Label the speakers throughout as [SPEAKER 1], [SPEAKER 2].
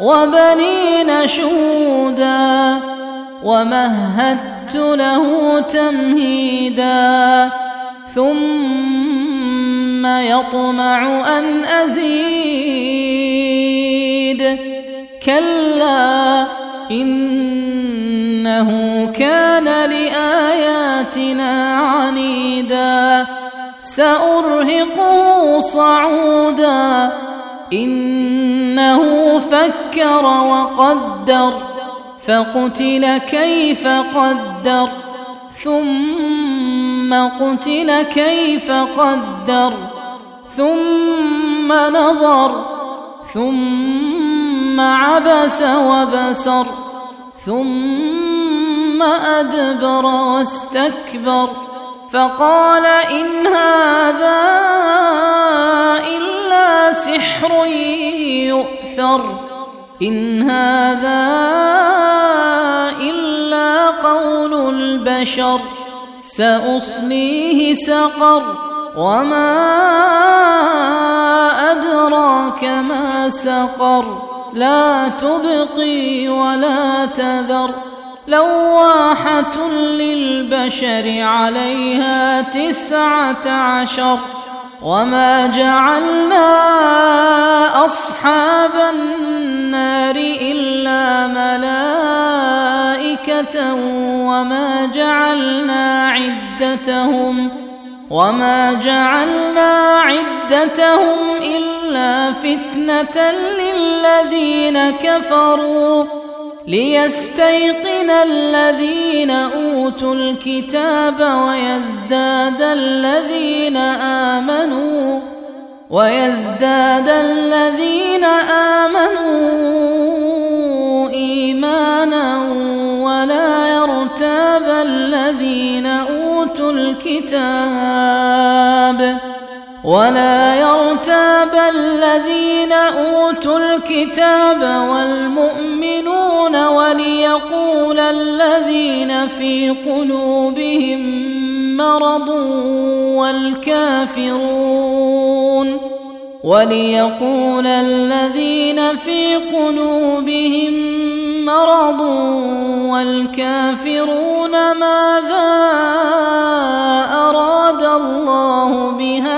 [SPEAKER 1] وبنين شهودا ومهدت له تمهيدا ثم يطمع أن أزيد كلا إنه كان لآياتنا عنيدا سأرهقه صعودا إنه فكر وقدر فقتل كيف قدر ثم قتل كيف قدر ثم نظر ثم عبس وبسر ثم أدبر واستكبر فقال إن هذا إلا سحر يؤثر إن هذا إلا قول البشر سأصليه سقر وما أدراك ما سقر لا تبقي ولا تذر لواحة للبشر عليها تسعة عشر. وما جعلنا أصحاب النار إلا ملائكة وما جعلنا عدتهم وما جعلنا عدتهم إلا فتنة للذين كفروا ليستيقن الذين أوتوا الكتاب ويزداد الذين آمنوا ويزداد الذين آمنوا إيمانا ولا يرتاب الذين أوتوا الكتاب ولا يرتاب الذين أوتوا الكتاب والمؤمنون وليقول الذين في قلوبهم مرض والكافرون وليقول الذين في قلوبهم مرض والكافرون ماذا أراد الله بهذا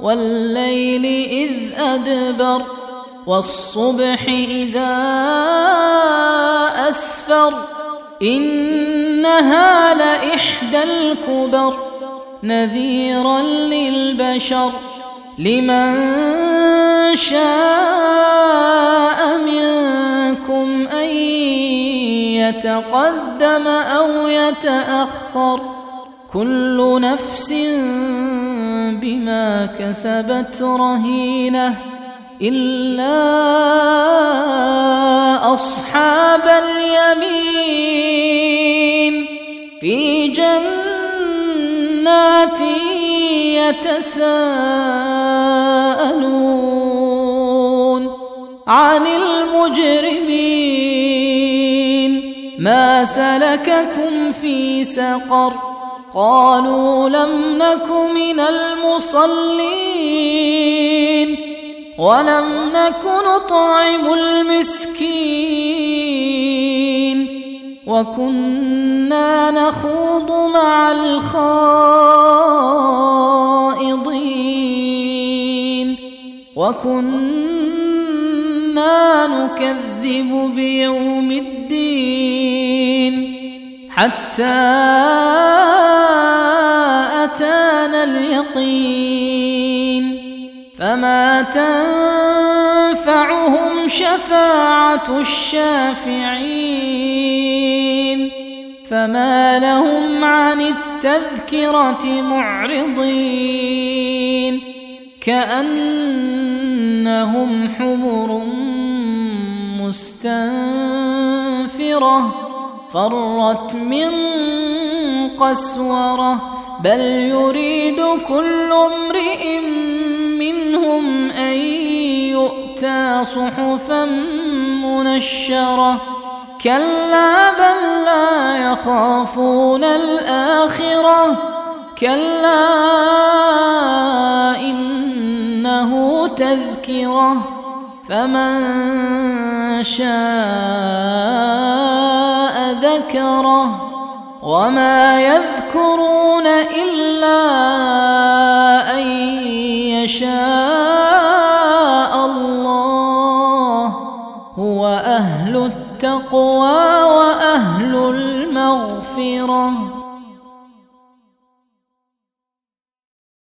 [SPEAKER 1] والليل إذ أدبر والصبح إذا أسفر إنها لإحدى الكبر نذيرا للبشر لمن شاء منكم أن يتقدم أو يتأخر كل نفس بما كسبت رهينة إلا أصحاب اليمين في جنات يتساءلون عن المجرمين ما سلككم في سقر قالوا لم نك من المصلين ولم نك نطعم المسكين وكنا نخوض مع الخائضين وكنا نكذب بيوم الدين حتى اليقين فما تنفعهم شفاعة الشافعين فما لهم عن التذكرة معرضين كأنهم حمر مستنفرة فرت من قسورة بل يريد كل امرئ منهم أن يؤتى صحفا منشرة. كلا بل لا يخافون الآخرة. كلا إنه تذكرة. فمن شاء ذكره. وما يذكرون الا ان يشاء الله هو أهل التقوى واهل المغفره